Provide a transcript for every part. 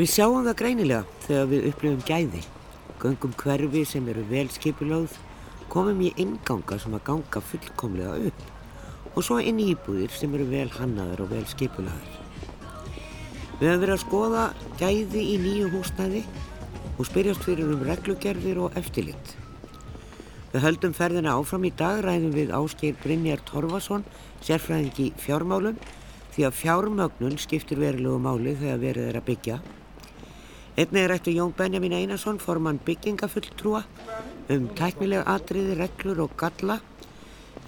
Við sjáum það greinilega þegar við upplifum gæði. Göngum hverfi sem eru vel skipulögð, komum í inganga sem að ganga fullkomlega upp og svo inn í íbúðir sem eru vel hannaður og vel skipulöður. Við höfum verið að skoða gæði í nýju húsnæði og spyrjast fyrir um reglugerðir og eftirlitt. Við höldum ferðina áfram í dag ræðum við Ásgeir Brynjar Torfason, sérfræðingi fjármálum, því að fjármögnun skiptir verilegu máli þegar verið er að byggja. Einnig er eftir Jón Benjamin Einarsson, formann byggingafulltrúa, um tæknilega atriði, reglur og galla,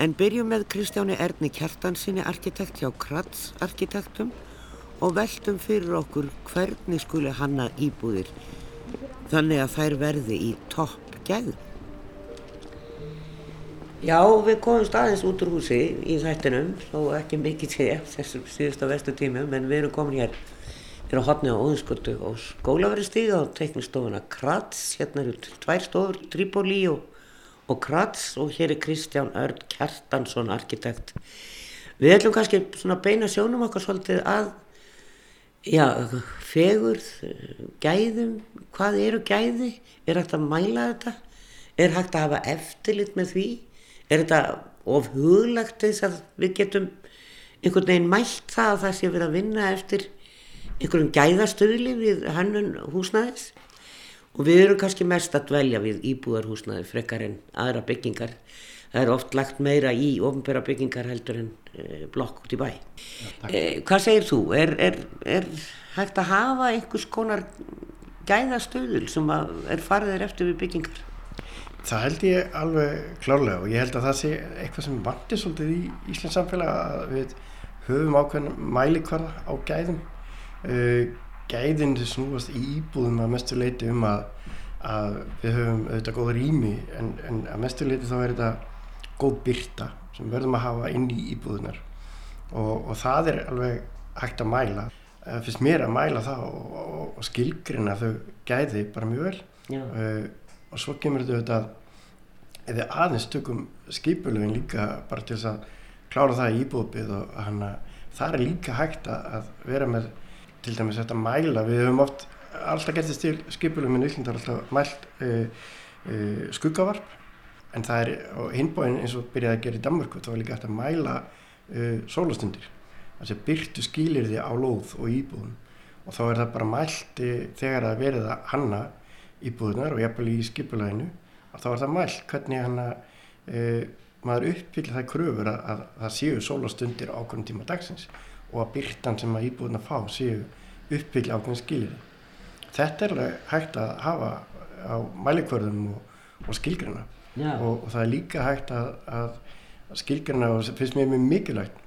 en byrjum með Kristjáni Erni Kjartansinni, arkitekt hjá Kratz arkitektum og veltum fyrir okkur hvernig skuli hanna íbúðir þannig að þær verði í topp gæðum. Já, við komum staðins út úr húsi í þættinum, þó ekki mikið sé þessum síðustu vestu tímum, en við erum komin hér hér á hotni á Óðinskötu og skólaverið stíða á teiknistofuna Kratz, hérna eru tvær stofur, Tríbóli og, og Kratz. Og hér er Kristján Örd Kjartansson, arkitekt. Við ætlum kannski svona beina sjónum okkar svolítið að, já, fegurð, gæðum, hvað eru gæði, er hægt að mæla þetta, er hægt að hafa eftirlit með því, er þetta of huglagt þess að við getum einhvern veginn mælt það að það sé verið að vinna eftir einhverjum gæðastöðli við hannun húsnæðis og við erum kannski mest að dvelja við íbúðarhúsnæði frekar en aðra byggingar. Það er oft lagt meira í ofnbæra byggingar heldur en e, blokk út í bæ. Já, e, hvað segir þú? Er, er, er hægt að hafa einhvers konar gæðastöðul sem er fariðir eftir við byggingar? Það held ég alveg klárlega og ég held að það sé eitthvað sem vantir svolítið í Íslands samfélag að við höfum ákveðin mælikvarða á gæðum. Uh, gæðin sem snúast íbúðum að mestu leiti um að, að við höfum auðvitað góða rými en, en að mestu leiti þá er þetta góð byrta sem við verðum að hafa inn í íbúðunar og, og það er alveg hægt að mæla. Það finnst mér að mæla það og, og, og skilgrina þau gæði bara mjög vel. Uh, og svo kemur þetta að eða aðeins tökum skipulögin líka bara til þess að klára það í íbúðbið og hana, það er líka hægt að vera með til dæmis þetta mæla, við höfum oft alltaf gert þess til skipulögin minn Íslandar alltaf mælt uh, uh, skuggavarp. En það er á hinbóin eins og byrjaði að gera í Danmörku þá var líka að mæla uh, sólastundir þess að byrtu skilir því á lóð og íbúðum. Og þá er það bara mælt þegar það verið að hanna íbúðunar og jafnvel í skipulæginu og þá er það mælt hvernig hann að e, maður uppfyllir það kröfur að, að það séu sólastundir á ákveðin tíma dagsins og að byrtan sem að íbúðunar fá séu uppfyllir ákveðin skilir. Þetta er hægt að hafa á mælikvörðum og, og skilgrina og, og það er líka hægt að, að skilgrina og það finnst mér mjög mikilvægt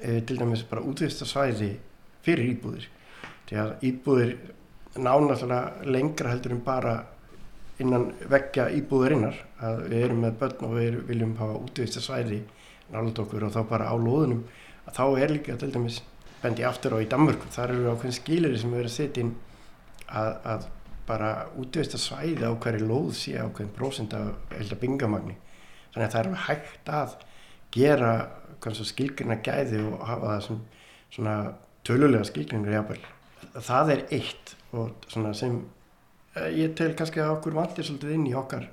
e, til dæmis bara útvista svæði fyrir íbúðir. Því að íbúðir nánaðlega lengra heldur en bara innan vekkja íbúðurinnar að við erum með börn og við viljum hafa útvista svæði nálega okkur og þá bara á loðunum að þá er líka til dæmis bendi aftur á í Danmörku, þar eru ákveðin skilir sem erum að setja inn að, að bara útvista svæði á hverju loð sé ákveðin prósend af elda bingamagni þannig að það er hægt að gera skilgjörna gæði og hafa það sem svona tölulega skilgjörnir jábel það er eitt og svona sem uh, ég tel kannski að okkur vandir svolítið inn í okkar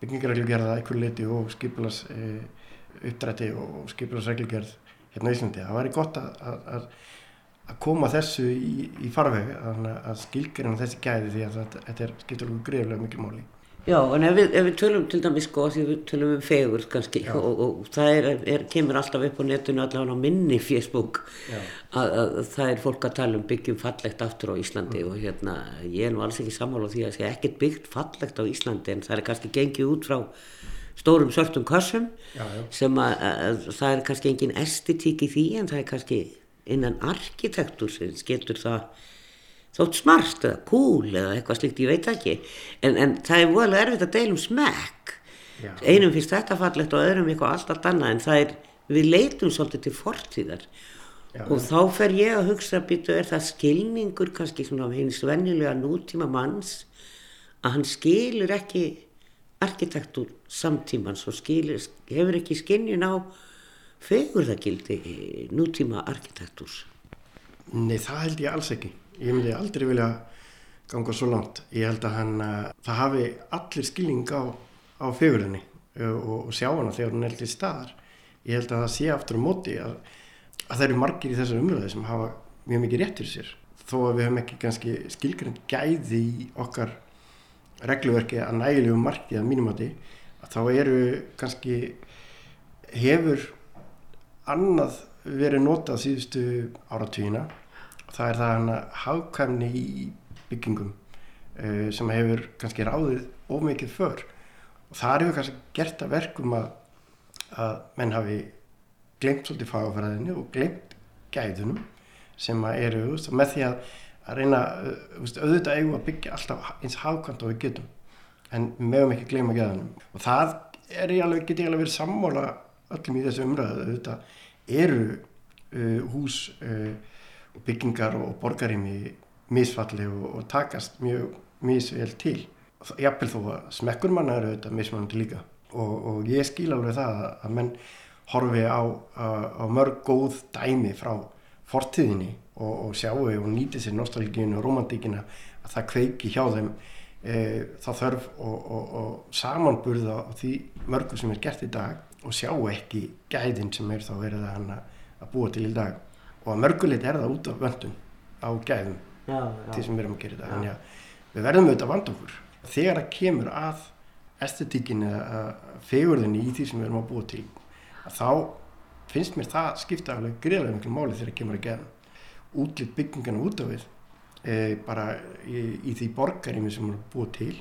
byggingarreglgerða eitthvað liti og skipilas uh, uppdrætti og skipilasreglgerð hérna í Íslandi. Það væri gott að, að, að koma þessu í, í farveg að, að skilgjörna þessi gæði því að þetta er skiptur okkur greiðlega mikil móli. Já, en ef við, ef við tölum til dæmis sko, því við tölum um fegur kannski og, og, og það er, er, kemur alltaf upp á netinu allavega á minni Facebook að, að það er fólk að tala um byggjum fallegt aftur á Íslandi mm. og hérna ég er nú alls ekki sammála því að það sé ekkert byggt fallegt á Íslandi en það er kannski gengið út frá stórum sörtum kassum já, já. sem að, að það er kannski engin estetík í því en það er kannski innan arkitektur sem getur það þótt smart eða cool eða eitthvað slikt, ég veit ekki en, en það er volið erfitt að deilum smekk einum finnst þetta fallegt og öðrum eitthvað alltaf annað en það er, við leitum svolítið til fortíðar Já, og ja. þá fer ég að hugsa býtu er það skilningur kannski svona hins vennilega nútíma manns að hann skilur ekki arkitektur samtímans og skilur, hefur ekki skinnjun á fegurðagildi nútíma arkitekturs Nei, það held ég alls ekki ég myndi aldrei vilja ganga svo langt. Ég held að hann, uh, það hafi allir skilning á, á fegurðinni og, og sjá hana þegar hún til staðar. Ég held að það sé aftur á móti að, að það eru margir í þessar umröðu sem hafa mjög mikið rétt fyrir sér. Þó að við höfum ekki kannski skilgrind gæði í okkar regluverki að nægilegu markið að mínum að þá eru kannski hefur annað verið notað síðustu áratvíina það er það hana hafkvæmni í byggingum uh, sem hefur kannski ráðið ómikið för. Og það hefur kannski gert að verkum að, að menn hafi glemt svolítið fagafræðinu og glemt gæðunum sem að eru með því að, að reyna veist, auðvitað eigum að byggja alltaf eins hafkvæmt og við getum en meðum ekki gleyma gæðunum og það er ég alveg, get ég alveg verið sammóla öllum í þessu umræðu auðvitað eru uh, hús uh, og byggingar og borgarými misfalli og, og takast mjög misvel til. Jafnvel þó að smekkur manna eru auðvitað mismunandi líka og, og ég skil alveg það að menn horfi á, á, á mörg góð dæmi frá fortíðinni og, og sjáu og nýti sér nostálgínu og romantíkina að það kveiki hjá þeim e, þá þörf og, og samanburða á því mörgu sem er gert í dag og sjáu ekki gæðin sem er þá verið að, að búa til í dag. Og að mörguleit er það út af vöndun á gæðum já, já. því sem við erum að gera þetta þannig að við verðum auðvitað að vanda okkur. Þegar það kemur að estetíkin eða fegurðinni í því sem við erum að búa til að þá finnst mér það skipta alveg greiðlega miklu máli þegar það kemur að gæðum útlýtt byggingana út á við e, bara í, í því borgarimi sem að búa til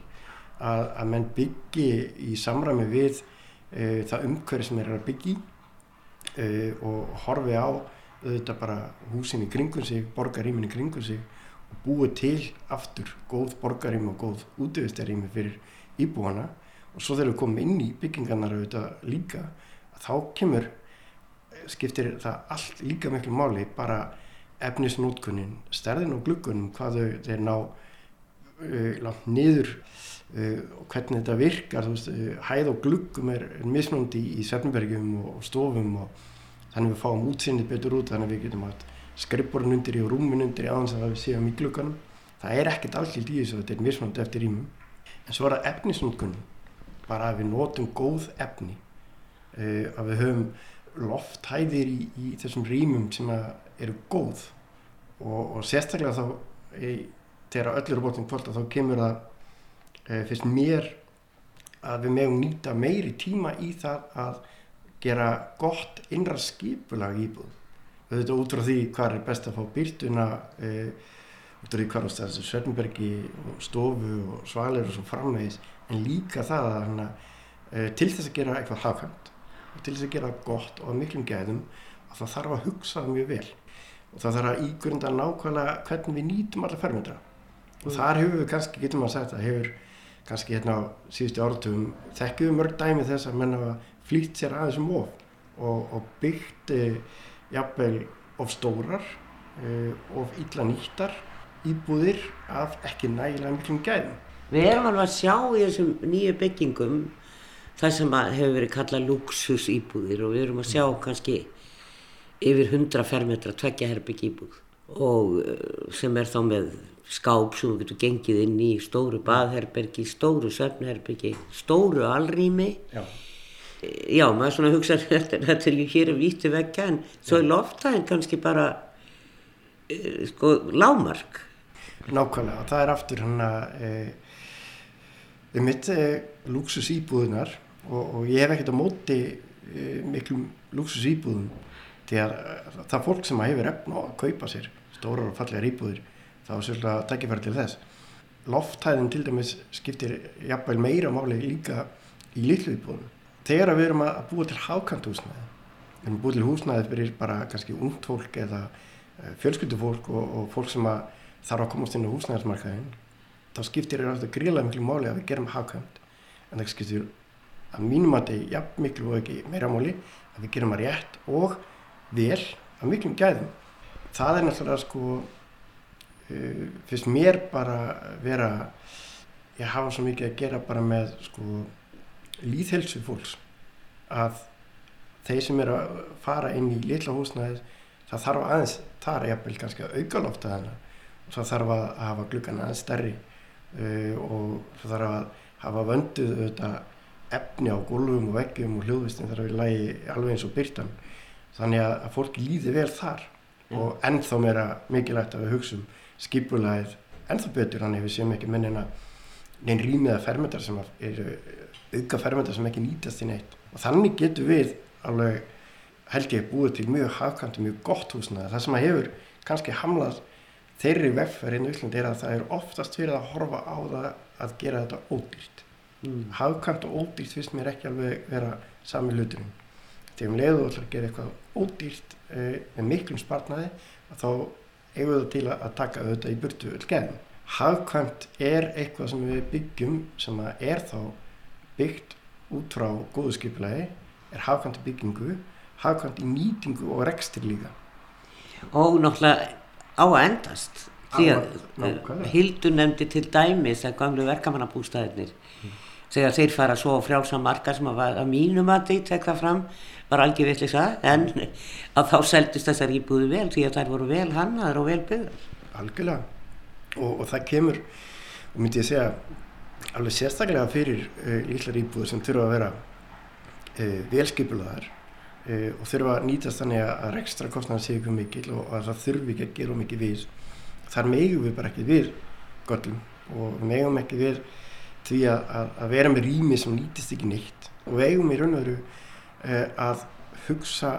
að, að menn byggi í samræmi við e, það umhverfi sem er að byggi e, og horfi á auðvitað bara húsin í kringum sig, borgarýmin í kringum sig og búið til aftur góð borgarými og góð útöðustarými fyrir íbúana. Og svo þegar við komum inn í byggingarnar auðvitað líka þá kemur, skiptir það allt líka miklu máli bara efnisnótkunnin, stærðin og gluggunum hvað þau þeir ná uh, langt niður uh, og hvernig þetta virkar, veist, uh, hæð og gluggum er, er mismöndi í, Svefnbergjum og, og stofum og þannig við fáum útsinnið betur út þannig við getum að skrippborun undir í og rúmin undir í aðans að við séum í glukkanum það er ekkert allkild í þessu þetta er mismunandi eftir rýmum. En svo er það efnisnútkunum bara að við notum góð efni uh, að við höfum lofthæðir í, í þessum rýmum sem eru góð. Og, og sérstaklega þá þegar öllur er bóttum kvölda þá kemur það e, fyrst mér að við meðum nýta meiri tíma í það að gera gott innra skipulag íbúð. Auðvitað út frá því hvað er best að fá byrtuna e, út frá því hvað er þessu Svernbergi og stofu og svalir og svo framvegis en líka það að hana, e, til þess að gera eitthvað hafhæmt til þess að gera gott og miklum gæðum að það þarf að hugsa mjög vel og það þarf að ígrunda nákvæmlega hvernig við nýtum alla fermetra og mm. þar hefur við kannski, getum að segja þetta hefur kannski hérna á síðustu áratugum þekkjum mörg dæmi þess að menna flýtt sér aðeins um of og, og byggt eh, jafnveil of stórar eh, of illa nýttar íbúðir af ekki nægilega miklum gæðum. Við erum alveg að sjá í þessum nýju byggingum það sem hefur verið kallað luxus íbúðir og við erum að sjá kannski yfir 100 fermetra tveggja herbygg íbúð og eh, sem er þá með skáp sem þú getur gengið inn í stóru baðherbergi, stóru söfnherbergi, stóru alrými. Já. Já, maður svona hugsa þetta, er ju hér að víti vekja en svo er loftæðin kannski bara e, sko lámark Nákvæmlega, það er aftur hann að e, við mitt e, luxus íbúðunar og, og ég hef ekkert á móti e, miklum luxus íbúðum því að það fólk sem hefur efn á að kaupa sér stórar og fallegar íbúður þá er svolítið að takkifæra til þess. Loftæðin til dæmis skiptir jafnveil meira máli líka í litlu íbúðunum. Þegar við erum að búa til hákant húsnæði við erum búið til húsnæði fyrir bara kannski ungt fólk eða eh, fjölskyldufólk og, og fólk sem að þarf að komast inn á húsnæðarsmarkaðin þá skiptir alltaf gríðlega miklu máli að við gerum hákant en það skiptir að mínum að þetta er jafn miklu og ekki meira máli að við gerum að rétt og vel að miklum gæðum. Það er náttúrulega sko uh, fyrst mér bara vera ég hafa svo mikið að gera bara með sko líðhelsu fólks. Að þeir sem eru að fara inn í litla húsnæðis það þarf aðeins, það er jafnvel kannski að auka lofta þarna. Það þarf að hafa glukkana aðeins stærri uh, og það þarf að hafa vönduð auðvitað efni á gólfum og veggjum og hljóðvistin þarf að lægi alveg eins og byrtan þannig að, fólki líði vel þar. Já. og ennþá meira mikilvægt að við hugsum skipulæðið ennþá betur þannig að við séum ekki minnina neinn rýmiða fermetar sem eru auka fermetar sem ekki nýtast í neitt. Og þannig getur við alveg held ég búið til mjög og mjög gott húsnaði það sem að hefur kannski hamlað þeirri Íslandi er að það er oftast verið að horfa á það að gera þetta ódýrt Mm. hafkvæmt og ódýrt finnst mér ekki alveg vera sami hluturinn. Þegar um leiðu ætlar að gera eitthvað ódýrt eh, með miklum spartnaði að þá eigum við til að, taka auðvitað í burtu öll geðum hafkvæmt er eitthvað sem við byggjum sem er þá byggt út frá góðu skipulagi er hafkvæmt í byggingu hafkvæmt í nýtingu og rekstir líka. Og náttúrulega á að endast. Því að. Hildur nefndi til dæmis að gamlu verkamannabústæðinir þegar þeir fara svo á frjálsa marka sem að, var, að mínum að því tek það fram var algjör vittlisa en að þá seldist þessar íbúðu vel því að þær voru vel hannaðar og vel byggðar. Algjörlega. Og, og það kemur og myndi ég segja alveg sérstaklega fyrir uh, líklar íbúður sem þurfa að vera uh, velskipulaðar uh, og þurfa að nýtast þannig að, rekstra kostnaðar sé ykkur mikil og, og að það þurfi ekki að gera mikið við. Þar megum við bara ekki við göllum og megum ekki við því að, að, að vera með rými sem nýtist ekki neitt. Og við eigum í raun og veru uh, að hugsa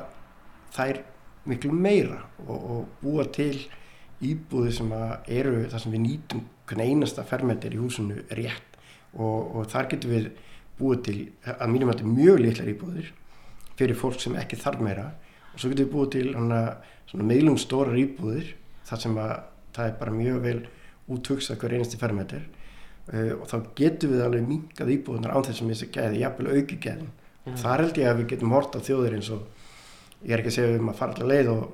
þær miklu meira og, og búa til íbúði sem eru það sem við nýtum hvern einasta fermetir í húsinu rétt. Og, og þar getum við búið til að mínum að þetta er mjög litlar íbúðir fyrir fólk sem ekki þarf meira. Og svo getum við búið til meilum stórar íbúðir þar sem að það er bara mjög vel úthugsað hver einasti fermetir uh, og þá getum við alveg minkað íbúðunar án þessum þessi gæði, jafnvel auki gæðin. Já. þar held ég að við getum hort á þjóðir eins og ég er ekki að segja um að fara allar leið og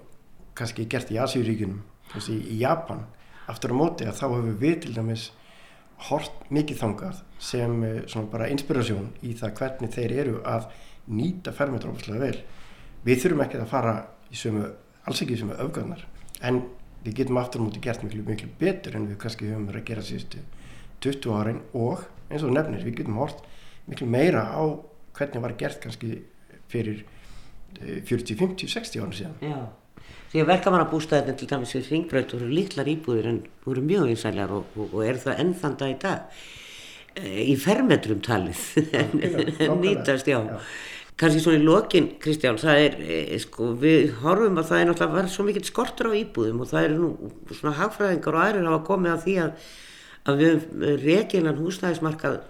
kannski gert í Asíuríkunum í, í Japan. Aftur á móti að þá hefur við til dæmis hort mikið þangað sem eh, svona bara inspirasjón í það hvernig þeir eru að nýta fermetur ofislega vel. Við þurfum ekki að fara í sömu alls ekki í sömu öfgarnar en við getum aftur á móti gert miklu, miklu betur en við kannski höfum verið að gera síðustu 20 árin og eins og nefnir við getum hort miklu meira á hvernig var gert kannski fyrir eh, 40, 50, 60 árum síðan Já. Því að verkamannabústæðin til dæmis við Hringbraut voru litlar íbúðir en voru mjög einsæljar og, og, og eru það ennþanda í dag e, í fermetrum talið en nýtast, já. Já. Kanski svona í lokin, Kristján, það er, e, sko, við horfum að það er náttúrulega verið svo mikill skortur á íbúðum og það eru nú svona hagfræðingar og aðrir hafa komið að því að, að við reginan húsnæðismarkað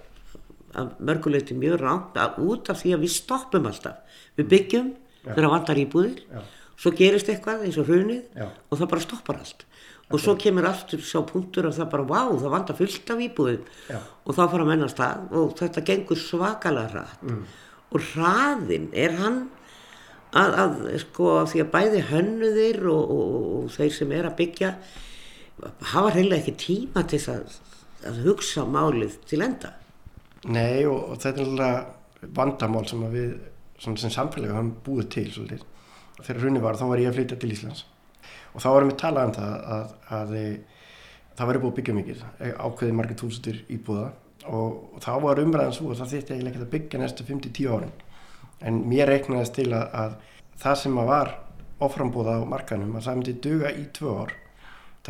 að mörguleiti mjög rámt að út af því að við stoppum alltaf. Við byggjum Já. þegar vantar íbúðir Já. svo gerist eitthvað eins og hrunið Já. og það bara stoppar allt og svo kemur aftur sá punktur að það bara vá, það vantar fullt af íbúðum og þá fara að stað og þetta gengur svakalega hratt Mm. og hraðin er hann að, að sko af því að bæði hönnuðir og, og, og þeir sem er að byggja hafa reynilega ekki tíma til að, að hugsa málið til enda. Nei og, og þetta er alveg vandamál sem við svona sem samfélagi höfum búið til svolítið. Þegar hrunni var þá var ég að flytja til Íslands. Og þá varum við talað um það að, að, að það væri búið byggja mikið ákveðið margir túsutir íbúða. Og, og þá var umræðan svo að það þýtti eiginlega ekki að byggja næstu 5-10 árin. En mér reiknaðist til að, að það sem var oframbúða á markanum að það myndi duga í 2 ár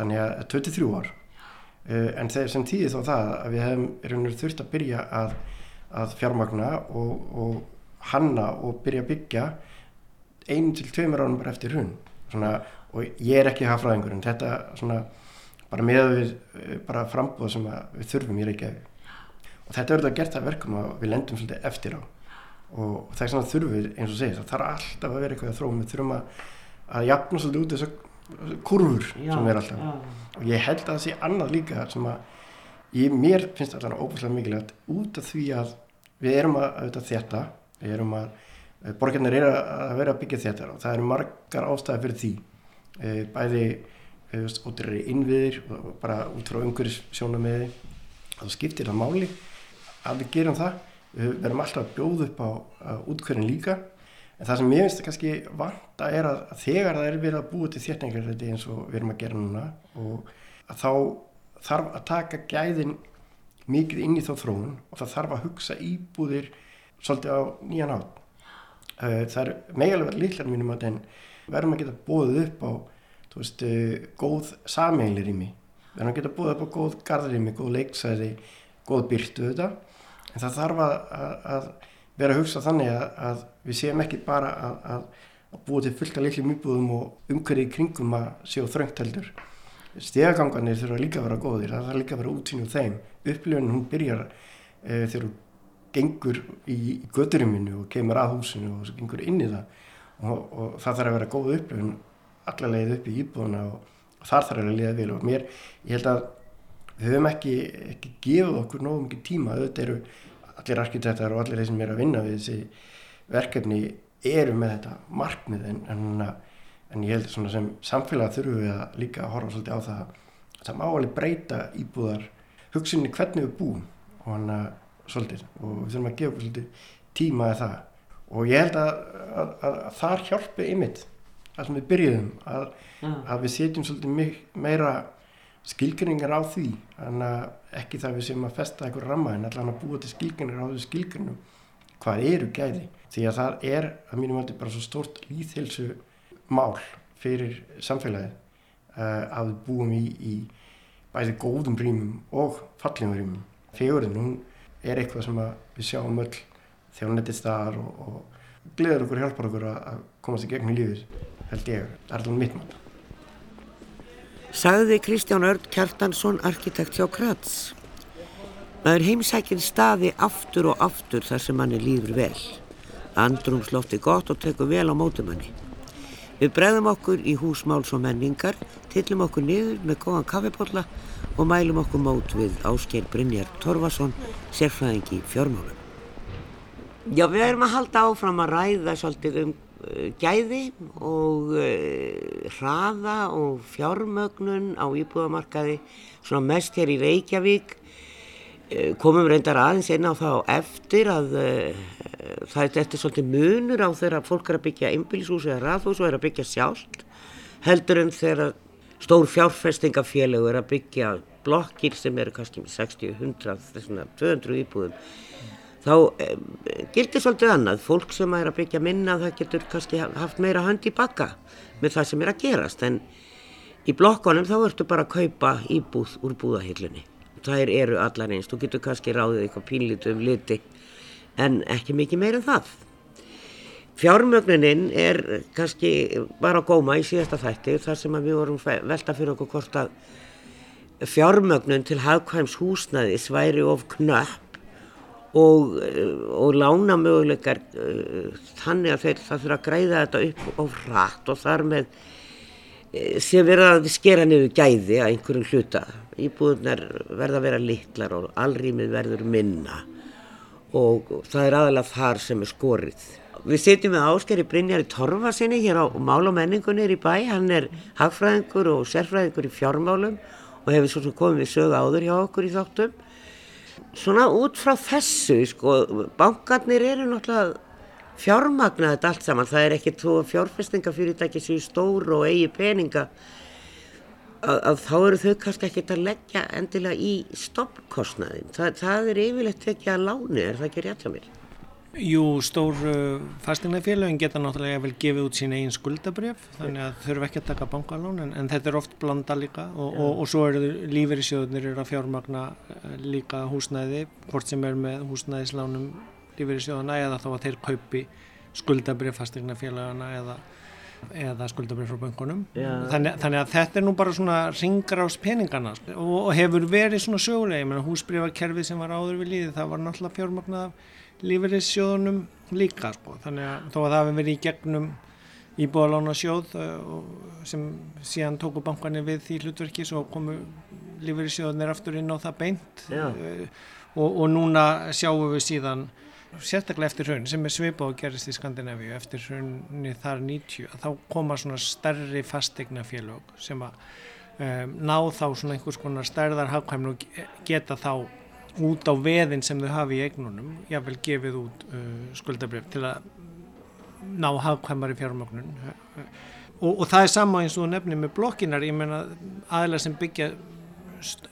þannig að 23 ár. Uh, en þegar sem tíði þá það að við hefum veru þurft að byrja að, að fjármagna og, og hanna og byrja að byggja einu til tveimur ánum bara eftir hrun. Svona, og ég er ekki hafraðingur en þetta svona bara með við uh, bara frambúð sem við þurfum í Reykjavík. Og þetta verður að gert það verkum að við lendum svolítið eftir á. Og, það er svona þurfum við eins og segir það þarf alltaf að vera eitthvað að þróum við þurfum að, að jafna svolítið út þessar kurvur sem er alltaf. já. og ég held að það sé annað líka sem að ég, mér finnst allan óbúslega mikilvægt út af því að við erum að auðvitað þetta við erum að, eh, borgarnir eru að, vera að byggja þetta og það eru margar ástæði fyrir því. Eh, bæði ótrúri innviðir og bara út frá umhverjus sjónamiði þá skiptir það máli að við gerum það. Við verðum alltaf að bjóða upp á útkverðin líka en það sem mér finnst kannski vanta er að, þegar það er verið að búa til þétningar eins og við erum að gera núna og að þá þarf að taka gæðin mikið inn í þá þróun og það þarf að hugsa íbúðir svolítið á nýjan átt. Það er megalega verið líklar mínum að verðum að geta bóðið upp á veist, góð sameilir í mig. Verðum að geta bóðið upp á góð garðrými, góð leiksæði, góð byrtu þetta. En það þarf að, að vera að hugsa þannig að, að við séum ekki bara að búa til fullt af litlum íbúðum og umhverfið kringum að séu þröngt heldur. Stegagangarnir þurfa líka að vera góðir, það þarf líka að vera úr þeim. Upplifun hún byrjar e, þegar hún gengur í, göduriminu og kemur að húsinu og gengur inn í það og, og það þarf að vera góð upplifun allar leið upp í íbúðuna og, og þar þarf að leiða vel og mér, ég held að við höfum ekki, ekki gefið okkur nógu mikið tíma, auðvitað eru allir arkitektar og allir þeir sem er að vinna við þessi verkefni eru með þetta markmið en, en, en ég held að sem samfélag þurfum við að líka að horfa svolítið á það að það má alveg breyta íbúðar hugsinni hvernig við búum og hann að svolítið. Og við þurfum að gefa svolítið tíma að það. Og ég held að, að, að, að þar hjálpi ymitt að sem við byrjuðum að, að við setjum svolítið meira skilgrinningar á því en ekki það við sem að festa eitthvað ramma en allan að búa til skilgrinningar á þessu skilgrinnum hvað eru gæði því að það er að mínum átti bara svo stort líðhilsu mál fyrir samfélagið uh, að við búum í, í bæði góðum rýmum og fallegum rýmum. Fegurinn, hún er eitthvað sem við sjáum öll þegar hún nettist þar og, og gleður okkur hjálpar okkur að komast í gegnum lífið, held ég. Er alveg mitt mann. Sagði Kristján Örd Kjartansson, arkitekt hjá Krats. Maður heimsækir staði aftur og aftur þar sem manni líður vel. Andrumslofti gott og tekur vel á mótumanni. Við bregðum okkur í húsmáls og menningar, tillum okkur niður með góðan kaffepotla og mælum okkur mót við Ásker Brynjar Torfason, sérfræðingi fjármálum. Já, við erum að halda áfram að ræða svolítið um gæði og uh, hraða og fjármögnun á íbúðamarkaði, svona mest hér í Reykjavík. Uh, komum reyndar aðeins inn á það á eftir að það er þetta svolítið munur á þegar fólk er að byggja einbílishús eða rathús og er að byggja sjálft heldur en þegar stór fjárfestingafélög er að byggja blokkir sem eru kannski 60, 100, 200 íbúðum þá eh, gildir svolítið annað. Fólk sem er að byggja minna það getur kannski haft meira hönd í bakka með það sem er að gerast. En í blokkonum þá ertu bara að kaupa íbúð úr búðahillunni. Það eru allar eins, þú getur kannski ráðið eitthvað pínlítið um liti en ekki mikið meira en það. Fjármögnunin er kannski bara góma í síðasta þætti þar sem við vorum velta fyrir okkur hvort að fjármögnun til hagkvæms húsnaðis væri of knöpp og, og lána möguleikar uh, þannig að þeir, það þurfa að græða þetta upp of rætt og þar með uh, sé verið að skera niður gæði að einhverjum hluta. Íbúðunar verða að vera litlar og allrýmið verður minna og það er aðalega þar sem er skorið. Við sitjum með Áskeri Brynjar í Torfasinni hér á Mál og menningunni í bæ. Hann er hagfræðingur og sérfræðingur í fjármálum og hefur svo sem komið sögu áður hjá okkur í þáttum. Svona út frá þessu, sko, bankarnir eru náttúrulega fjármagnaðið allt saman. Það er ekki tvo fjárfestingafyrirtæki sem er stór og eigi peninga að, að þá eru þau kannski ekkert að leggja endilega í stoppkostnaðin. Það, það er yfirleitt ekki að láni, er það ekki rétt hjá mér? Jú, stór uh, fastegnafélagin geta náttúrulega vel gefið út sín eigin skuldabrjöf þannig að þurfu ekki að taka bankalón en, en þetta er oft blanda líka og, og, og svo eru lífeyrissjóðunir eru að fjármagna uh, líka húsnæði hvort sem er með húsnæðislánum lífeyrissjóðuna eða þá að þeir kaupi skuldabrjöf fastegnafélagana eða, eða skuldabrjöf frá bankunum þannig, þannig að þetta er nú bara svona ringar ás peningana sko. og, og hefur verið svona sögulega húsbrjöfarkerfið sem var áður við líði það var náttúrulega fjármagnað lífeyrissjóðunum líka sko. þannig að þó að það hefði verið í gegnum íbúðalána sjóð sem síðan tóku bankanir við því hlutverki svo komu lífeyrissjóðunir aftur inn á það beint og, og núna sjáum við síðan sérstaklega eftir hraun sem er svipað og gerist í Skandinavíu eftir hraunni þar 90 þá koma svona stærri fastegna félög sem að um, ná þá svona einhvers konar stærðar hafkvæmnu og geta þá út á veðin sem þau hafi í eignunum jáfnvel gefið út uh, skuldabrjöf til að ná hafkvæmari fjármögnun og, og það er sama eins og nefnir með blokkinar ég meina aðeins sem byggja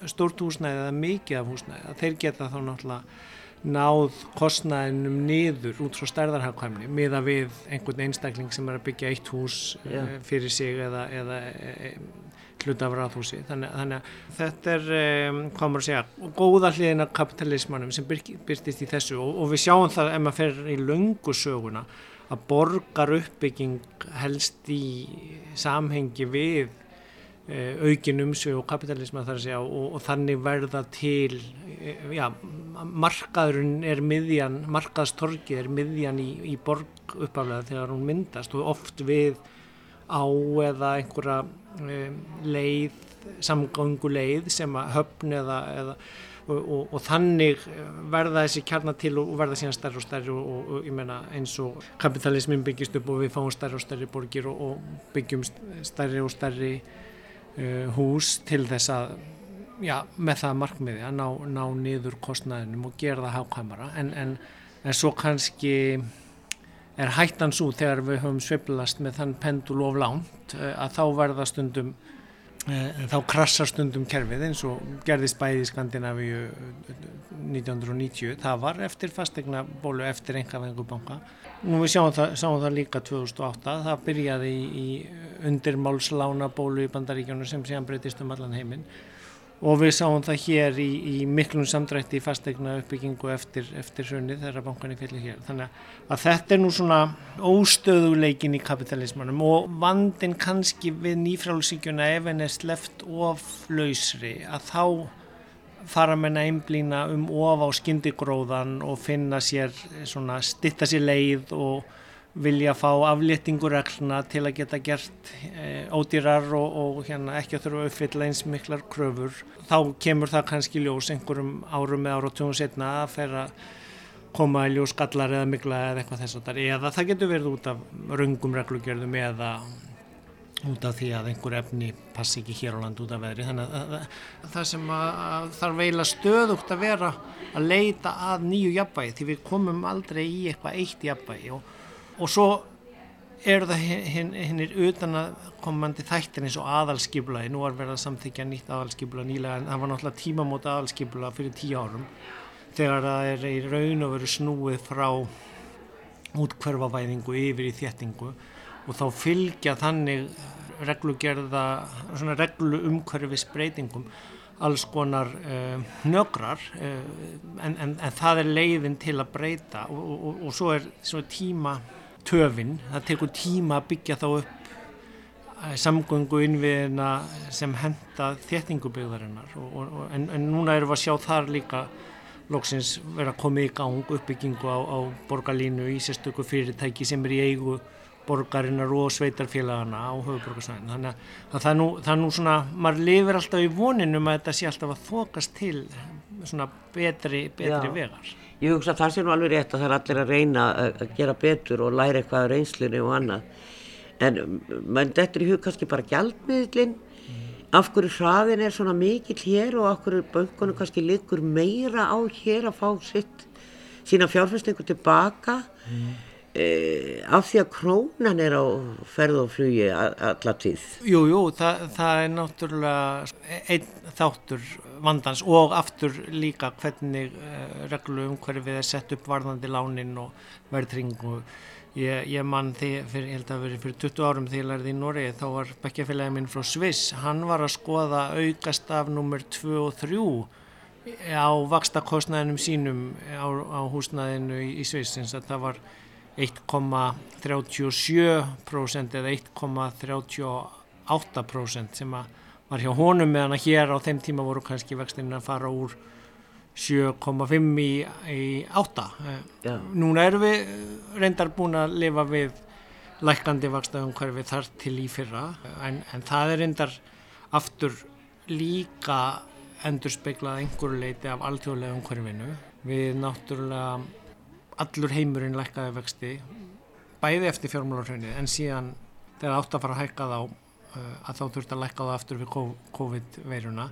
stórt húsnæði eða mikið af húsnæði þeir geta þá náttúrulega náð kostnæðinum niður út frá stærðarhagkvæmni miða við einhvern einstakling sem er að byggja eitt hús Já. Eh, fyrir sig eða, eða e, hluta af ráðhúsi þannig, þannig að þetta er um, hvað maður segja, góða hliðin af kapitalismannum sem byrtist í þessu. Og, og við sjáum það ef maður fer í löngu söguna að borgar uppbygging helst í samhengi við Eh, aukin umsvið og kapitalisma þar að segja og, og þannig verða til eh, já, markaðurinn er miðjan, markaðstorkið er miðjan í, í borg uppaflega þegar hún myndast og oft við á eða einhverja um, leið, samganguleið sem að höfn eða, eða og, og, og þannig verða þessi kjarnar til og verða síðan stærri og stærri og ég meina eins og kapitalismin byggist upp og við fáum stærri og stærri borgir og byggjum stærri og stærri uh, hús til þess að já, með það markmiði að ná, ná niður kostnæðinum og gera það hákvæmara en, en, en svo kannski er hættan svo þegar við höfum sveiplast með þann pendul of lánt uh, að þá verða stundum uh, þá krassar stundum kerfið eins og gerðist bæði í Skandinavíu 1990 það var eftir fastegna bólu eftir enga vengubanka Nú við sjáum það, sjáum það líka 2008, það byrjaði í, í undirmálslána bólu í bandaríkjónu sem séðan breytist um allan heiminn og við sáum það hér í, í miklum samdrætti í fastegna uppbyggingu eftir, eftir hrunni þegar bankan er fyllir hér. Þannig að þetta er nú svona óstöðuleikin í kapitalismanum og vandin kannski við nýfrálsíkjuna ef henn er sleft of lausri að þá fara með einblýna um of á skyndigróðan og finna sér svona stitta sér leið og vilja fá afléttinguregluna til að geta gert e, ódýrar og, og hérna, ekki að þurfa að uppfylla eins miklar kröfur. Þá kemur það kannski ljós einhverjum árum eða áratugum setna að að koma í ljós skallar eða mikla eða eitthvað þess að það er. Eða það getur verið út af röngum reglugjörðum eða út af því að einhver efni passi ekki hér á land út af veðri þannig að, að, að það sem að, þarf veila stöðugt að vera að leita að nýju jafnvægi því við komum aldrei í eitthvað eitt jafnvægi og, og svo eru það hinnir utan að komandi þættir eins og aðalskipulaði nú er verið að samþykja nýtt aðalskipula nýlega en það var náttúrulega tímamóta aðalskipula fyrir tíu árum þegar það er í raun og veru snúið frá útkverfavæðingu yfir í þéttingu. Og þá fylgja þannig reglugerða, svona reglu umhverfis breytingum alls konar uh, nögrar uh, en, en, en það er leiðin til að breyta. Og, og, og, og svo er svo tíma töfin, það tekur tíma að byggja þá upp uh, samgöngu innviðina sem henda þéttingubyggðarinnar en, en núna erum við að sjá þar líka loksins vera að koma í gang uppbyggingu á, á borgarlínu í sérstöku fyrirtæki sem er í eigu borgarinnar og sveitarfélagana á höfuborgarsvæðinu þannig að það er, nú, það er nú svona maður lifir alltaf í voninum að þetta sé alltaf að þokast til svona betri, betri vegar Ég hugsa að það sé nú alveg rétt að það er allir að reyna að gera betur og læra eitthvað á reynslunni og annað. En mann þetta er í hug kannski bara gjaldmiðlinn mm. af hverju hraðin er svona mikill hér og af hverju böngunum kannski liggur meira á hér að fá sitt sína fjárfæstingu tilbaka? Mm e, af því að krónan er á ferð og flugi alla tíð. Jújú, jú, það, það er náttúrulega einn þáttur vandans og aftur líka hvernig uh, reglu umhverfið er sett upp varðandi lánin og verðringu ég, ég mann því, fyrir, held að verið fyrir 20 árum þegar ég lærði í Noregi þá var bekkjafélagin minn frá Sviss hann var að skoða aukast af nummer 2 og 3 á vakstakostnæðinum sínum á, á húsnæðinu í, í Sviss eins að það var 1,37% eða 1,38% sem var hjá honum meðan að hér á þeim tíma voru kannski vextinni að fara úr 7,5 í, í 8 ja. núna erum við reyndar búin að lifa við lækandi vakstaðum hverfi þar til í fyrra en, en það er reyndar aftur líka endur speiklað einhverju leiti af alþjóðlegum hverfinu við náttúrulega allur heimurinn lækkaði vexti bæði eftir fjármálarhraunið en síðan þegar átt að fara að hækka þá að þá þurft að lækka það aftur við COVID-veiruna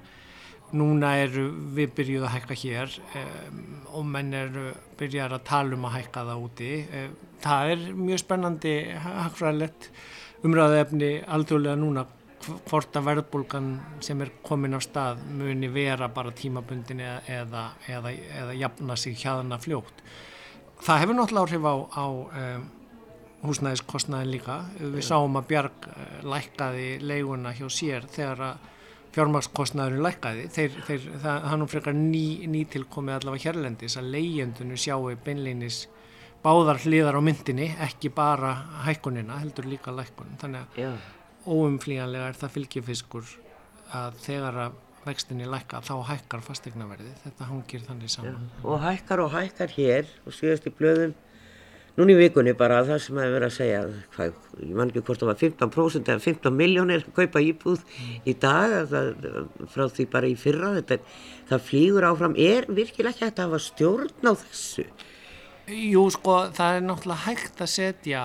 núna eru við byrjuð að hækka hér um, og menn eru byrjar að tala um að hækka það úti um, það er mjög spennandi hagfræðilegt umræðaefni alþjóðlega núna hvort að verðbólgan sem er komin á stað muni vera bara tímabundin eða, eða, eða, eða jafna sig hjaðana fljótt. Það hefur náttúrulega áhrif á, á um, húsnæðiskostnaðin líka. Við sáum að Bjarg uh, lækkaði leiguna hjá sér þegar að fjármarskostnaðurinn lækkaði. Þeir, þeir, það, það nú frekar ný, nýtilkomið allavega hérlendis að leigjendunum sjáu beinleinis báðar hliðar á myndinni, ekki bara hækkunina, heldur líka lækkunum. Þannig að óumflíjanlega er það fylgjifiskur að þegar að vextinni lækka þá hækkar fastegnaverði. Þetta hangir þannig saman. Já, og hækkar og hækkar hér og síðast í blöðum núni í vikunni bara það sem hefur verið að segja hvað, ég man ekki hvort það var 15% eða 15 miljónir að kaupa íbúð í dag það, frá því bara í fyrra þetta, það flýgur áfram. Er virkilega ekki hægt að hafa stjórn á þessu? Jú, sko, það er náttúrulega hægt að setja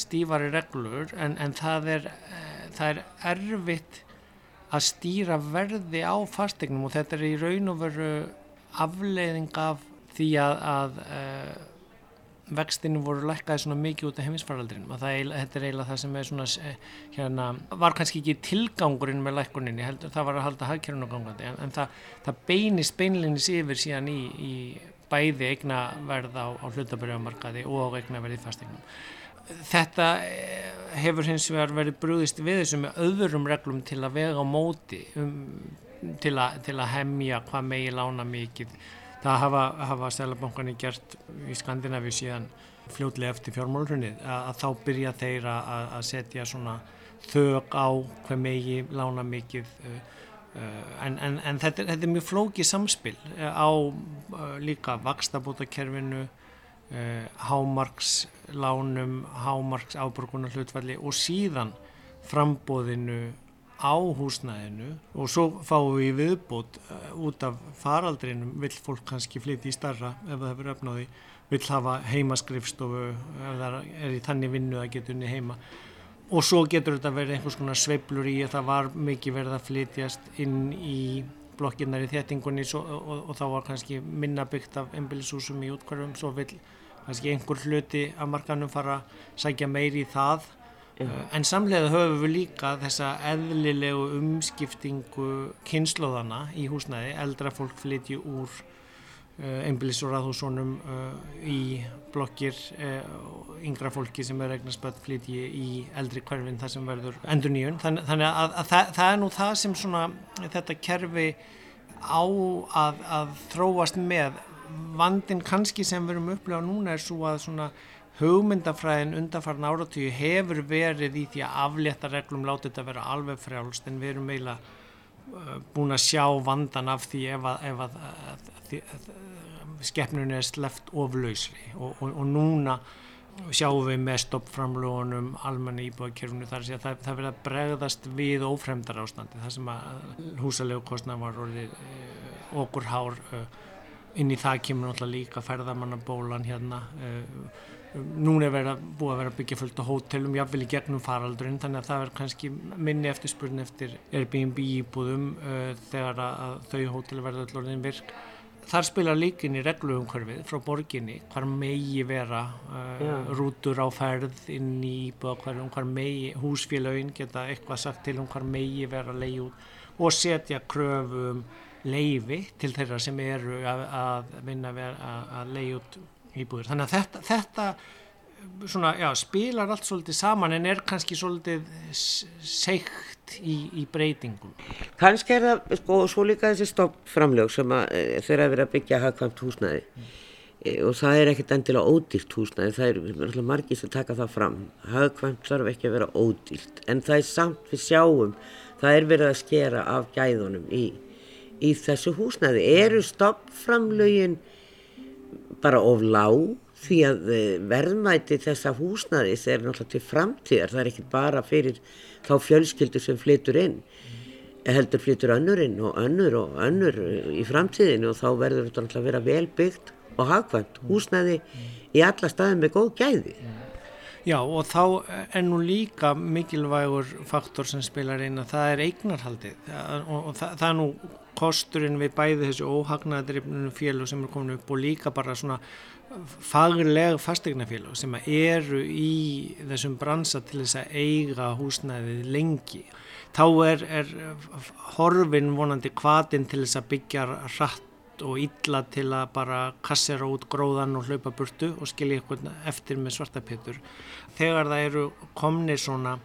stífari reglur en, en það, er, uh, það er erfitt að stýra verði á fastegnum og þetta er í raun og veru afleiðing af því að, að uh, vextinu voru lækkaði svona mikið út af heimisfaraldrinum og það, þetta er eiginlega það sem er svona, eh, hérna, var kannski ekki tilgangurinn með lækkuninni, heldur, það var að halda hagkjörnum gangandi en, en það, það beinist beinleginis yfir síðan í, í bæði eignaverð á, á hlutaburðamarkaði og eignaverð í fastegnum. Þetta eh, hefur hins vegar verið brúðist við þessu með öðrum reglum til að vega á móti um, til, a, til að hemja hvað megi lána mikið. Það hafa, hafa Sælabankarnir gert í Skandinavíu síðan fljóðlega eftir fjármálrunnið að, að þá byrja þeir að, að setja svona þög á hvað megi lána mikið en, en, en þetta, þetta er mjög flókið samspil á líka vakstabótakerfinu hámarkslánum hámarks áborgunar hlutvalli og síðan frambóðinu á húsnæðinu og svo fáum við viðbót út af faraldrinum vill fólk kannski flytja í starra ef það hefur öfnáði vill hafa heimaskrifstofu ef það er í tanni vinnu að geta unni heima. Og svo getur þetta verið einhvers konar sveiblur í að það var mikið verið að flytjast inn í blokkinnar í þéttingunni og, og, og þá var kannski minna byggt af einbilishúsum í útkvarfum svo vil kannski einhver hluti af markanum fara að sækja meiri í það en samlega höfum við líka þessa eðlilegu umskiptingu kynnslóðana í húsnæði. Eldra fólk flytju úr Eh, einbilis og raðhúsónum eh, í blokkir eh, yngra fólki sem er eignarspöld flytji í eldri hverfin þar sem verður endur nýjun þannig, þannig að, að það, það er nú það sem svona þetta kerfi á að, að þróast með. Vandin kannski sem við erum upplegað núna er svo að svona hugmyndafræðin undanfarn áratíu hefur verið í því að aflétta reglum látið þetta vera alveg frjálst en við erum eiginlega búin að sjá vandan af því ef að, ef að skeppnun er sleft oflausli og, og, og núna sjáum við með stoppframlónum almanni íbúðakerfunu þar að það, það verða bregðast við ófremdar ástandi þar sem að húsalegu kostnæðan var orðið uh, okkur hár uh, inn í það kemur náttúrulega líka ferðamannabólan hérna uh, núna er verið að búa að vera byggja fullt á hótelum jáfnvel í gegnum faraldurinn þannig að það er kannski minni eftirspurn eftir Airbnb íbúðum þegar að þau hótel verða alltaf orðin virk. Þar spilar líkin í regluumhverfið frá borginni hvar megi vera uh, rútur á ferð inn í íbúðakverfum, hvar megi húsfélagin geta eitthvað sagt til um hvar megi vera leið út og setja kröfum leiði til þeirra sem eru að, að vinna að, að leið út íbúður. Þannig að þetta, þetta svona, já, spilar allt svolítið saman en er kannski svolítið seikt í, í breytingum. Kannski er það, sko, svo líka þessi stoppframlög sem að, e, þeirra verið að byggja hagkvæmt húsnæði mm. e, og það er ekkert endilega ódýrt húsnæði, það er alltaf margir sem taka það fram. Hagkvæmt þarf ekki að vera ódýrt en það er samt við sjáum, það er verið að skera af gæðunum í, í þessu húsnæði. Eru stoppframlögin bara of lág? því að eh, verðmæti þessa húsnaðis er náttúrulega til framtíðar, það er ekki bara fyrir þá fjölskyldu sem flytur inn, heldur flytur önnurinn og önnur og önnur í framtíðinu og þá verður þetta náttúrulega að vera velbyggt og hagvæmt húsnaði í alla staðin með góð gæði. Já og þá er nú líka mikilvægur faktor sem spilar inn að það er eignarhaldið og það, það er nú kosturinn við bæði þessu óhagnaðrifnunu félag sem er komin upp og líka bara svona faglega fastegnafélag sem eru í þessum bransa til þess að eiga húsnæðið lengi. þá er, er horfin vonandi kvatin til þess að byggja hratt og illa til að bara kassera út gróðan og hlaupa burtu og skilja eitthvað eftir með svartapétur. Þegar það eru komnið svona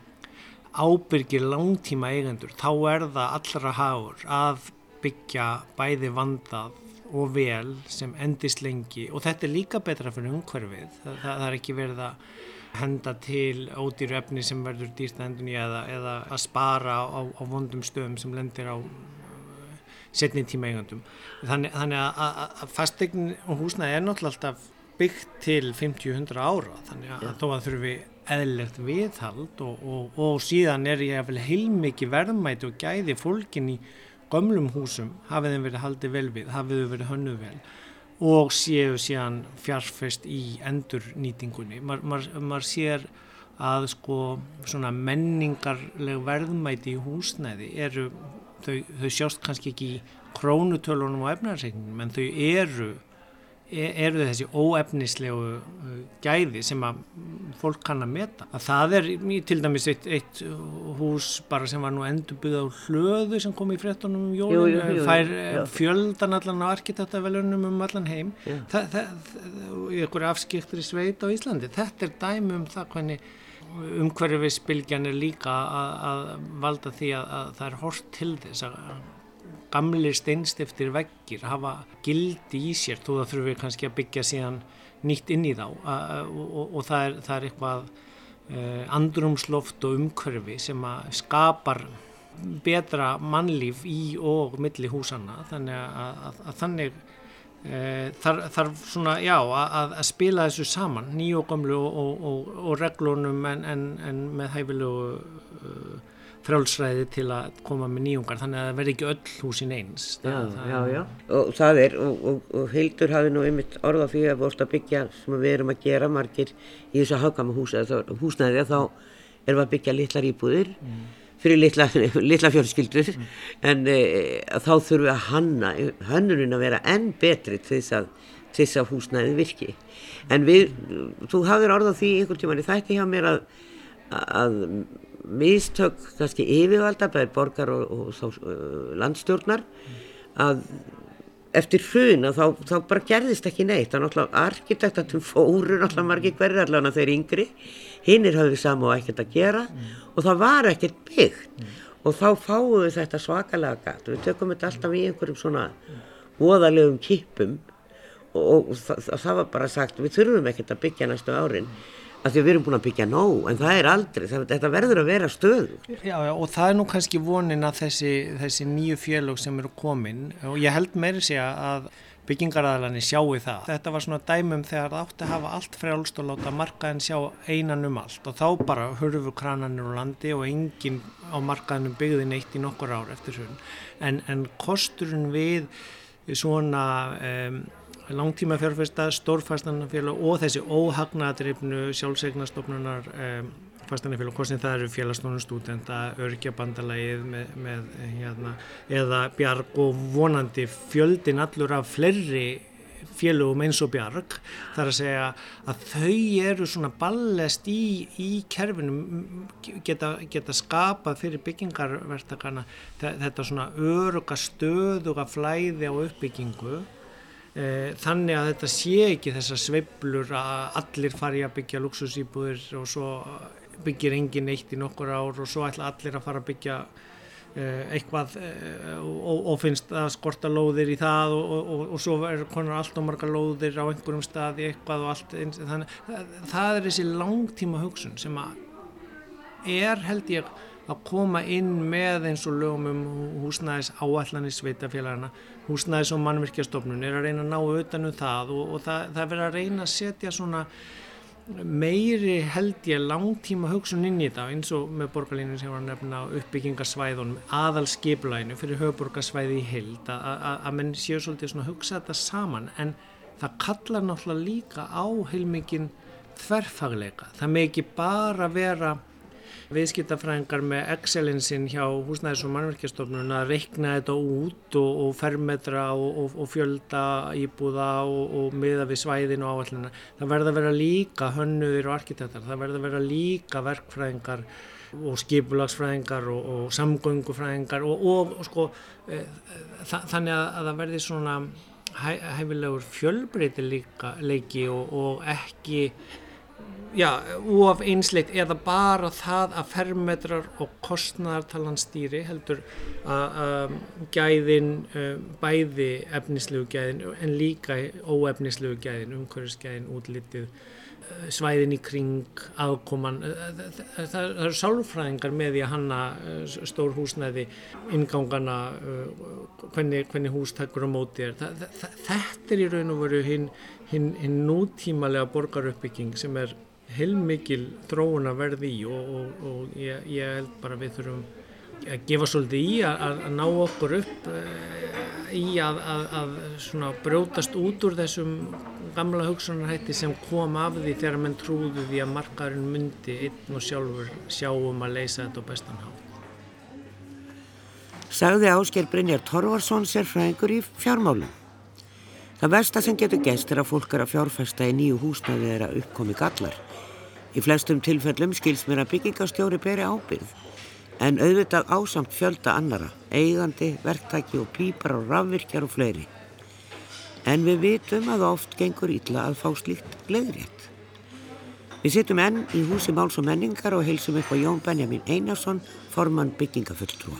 ábyrgir langtíma eigendur, þá er það allra hagur að byggja bæði vandað og vel sem endist lengi og þetta er líka betra fyrir umhverfið. Það, það, það er ekki verið að henda til ódýru efni sem verður dýrst endunni eða, eða að spara á, á vondum stöðum sem lendir á uh, setni tíma eigandum. Þannig, þannig að, að fastegn og húsnaði er náttúrulega alltaf byggt til 50-100 ára þannig að, að þó að þurfi eðlert viðhald og, og, og síðan er ég að vel heilmikið verðmæti og gæði fólkin í gömlum húsum hafið þeim verið haldið vel við, hafið þau verið hönnuð vel og séu síðan fjárfest í endurnýtingunni. Maður mað sér að sko svona menningarleg verðmæti í húsnæði eru, þau, þau sjást kannski ekki í krónutölunum og efnarsreikningum en þau eru eru þessi óefnislegu uh, gæði sem að fólk kann að meta. Að það er til dæmis eitt, eitt hús bara sem var nú endur byggðað á hlöðu sem kom í fréttunum um jólun, fær eh, fjöldan allan á arkitektafellunum um allan heim, ykkur afskiptur í sveit á Íslandi. Þetta er dæmi um það hvernig umhverfisbylgjan er líka að, að valda því að, að það er hort til þess að gamlir steinstiftir veggir hafa gildi í sér þó það þurfum við kannski að byggja síðan nýtt inn í þá. Og, og, og það, er, það er eitthvað uh, andrumsloft og umhverfi sem að skapar betra mannlíf í og milli húsanna. Þannig að, að, að þannig uh, þarf þar svona já að, að spila þessu saman nýju og gamlu og, og reglunum en, en, en með hæfilegu uh, frjálsræði til að koma með nýjungar þannig að það verði ekki öll húsin eins Já, já, já, og það er og, og, og Hildur hafi nú einmitt orða fyrir að vorst að byggja sem við erum að gera margir í þessu hagama húsnæði þá erum við að byggja litlar íbúðir mm. fyrir litla, litla fjölskyldur mm. en e, þá þurfum við að hanna hannurinn að vera enn betri til þess að, til þess að húsnæði virki en við, þú hafðir orðað því einhvern tíman í þætti hjá mér að að mistök kannski yfirvalda bæðir borgar og, og, og uh, landstjórnar að eftir hrun að þá, þá bara gerðist ekki neitt þá náttúrulega arkitektatum fóru náttúrulega margir hverju allavega þeir yngri hinnir hafði saman og ekkert að gera mm. og það var ekkert byggt mm. og þá fáum við þetta svakalega gæt við tökum þetta alltaf í einhverjum svona voðalegum kipum og, og það, það var bara sagt við þurfum ekkert að byggja næstu árin að því að við erum búin að byggja nóg en það er aldrei, það, þetta verður að vera stöðu Já, já, og það er nú kannski vonin að þessi, þessi nýju félög sem eru komin og ég held meiri sé að byggingaræðalani sjáu það. Þetta var svona dæmum þegar það átti að hafa allt frjálst og láta markaðin sjá einan um allt og þá bara hörfu krananir úr landi og enginn á markaðinum byggði neitt í nokkur ár eftir svona. En, en kosturinn við svona um, langtíma fjárfesta, stórfastanarfélag og þessi óhagnadreifnu sjálfsegnastofnunar um, fastanarfélag, hvort það eru félagstónum stúdenta, örgjabandalagið með, með hérna, eða bjarg og vonandi fjöldin allur af flerri félögum eins og bjarg. Þar að segja að þau eru svona ballest í, í kerfinu geta, geta skapað fyrir byggingarvertakana þetta svona öruga stöðuga flæði á uppbyggingu þannig að þetta sé ekki þessar sveiblur að allir fari að byggja luxusýbúðir og svo byggir engin eitt í nokkur ár og svo ætla allir að fara að byggja eh, eitthvað eh, og, og finnst að skorta lóðir í það og, og, og svo er konar allt og marga lóðir á einhverjum staði eitthvað og allt þannig það, það er þessi langtíma hugsun sem að er held ég að koma inn með eins og lögum um húsnæðis áallanir sveitafélagana, húsnæðis og mannvirkjastofnun er að reyna að ná utanum það og, og það, það verður að reyna að setja svona meiri held ég langtíma hugsun inn í það eins og með borgarlínu sem var að nefna uppbyggingarsvæðunum aðal skiplæinu fyrir höfuborgarsvæði í held að menn séu svolítið svona að hugsa þetta saman en það kallar náttúrulega líka á heilmikinn þverfagleika, það með ekki bara vera viðskiptafræðingar með Excel-insinn hjá húsnæðis- og mannverkjastofnun að reikna þetta út og, og fermetra og, og, og fjölda íbúða og miða við svæðin og áallina. Það verða að vera líka hönnuðir og arkitektar, það verða að vera líka verkfræðingar og skipulagsfræðingar og samgöngufræðingar og sko e, þannig að, að það verði svona hæfilegur fjölbreytileiki og, og ekki já, of einsleitt eða bara það að fermetrar og kostnæðartalan stýri heldur að gæðin bæði efnislegu gæðin en líka óefnislegu gæðin, umhverfisgæðin, útlitið svæðin í kring, aðkoman það, það eru sálfræðingar með því að hanna stór húsnæði ingangana hvernig, hvernig hús takkur á móti er það, það, þetta er í raun og veru hinn hin, hin nútímalega borgaruppbygging sem er heilmikil þróun að verði í og, og, og ég, ég held bara við þurfum að gefa svolítið í að, að ná okkur upp í að, að, að brjótast út úr þessum gamla hugsunarhætti sem kom af því þegar menn trúðu því að markaðurinn myndi einn og sjálfur sjáum að leysa þetta á bestan hátt. Sagði Ásker Brynjar Torvarsson sérfræðingur í fjármálum. Það versta sem getur gæst er að fólk er að fjárfesta í nýju húsnaði að uppkomi gallar. Í flestum tilfellum skils mér að byggingastjóri beri ábyrð en auðvitað ásamt fjölda annara, eigandi, verktæki og pípar og rafvirkjar og fleiri. En við vitum að oft gengur ítla að fá slíkt gleðrétt. Við sittum enn í húsi Máls og menningar og heilsum upp á Jón Benjamin Einarsson, formann byggingafulltrúa.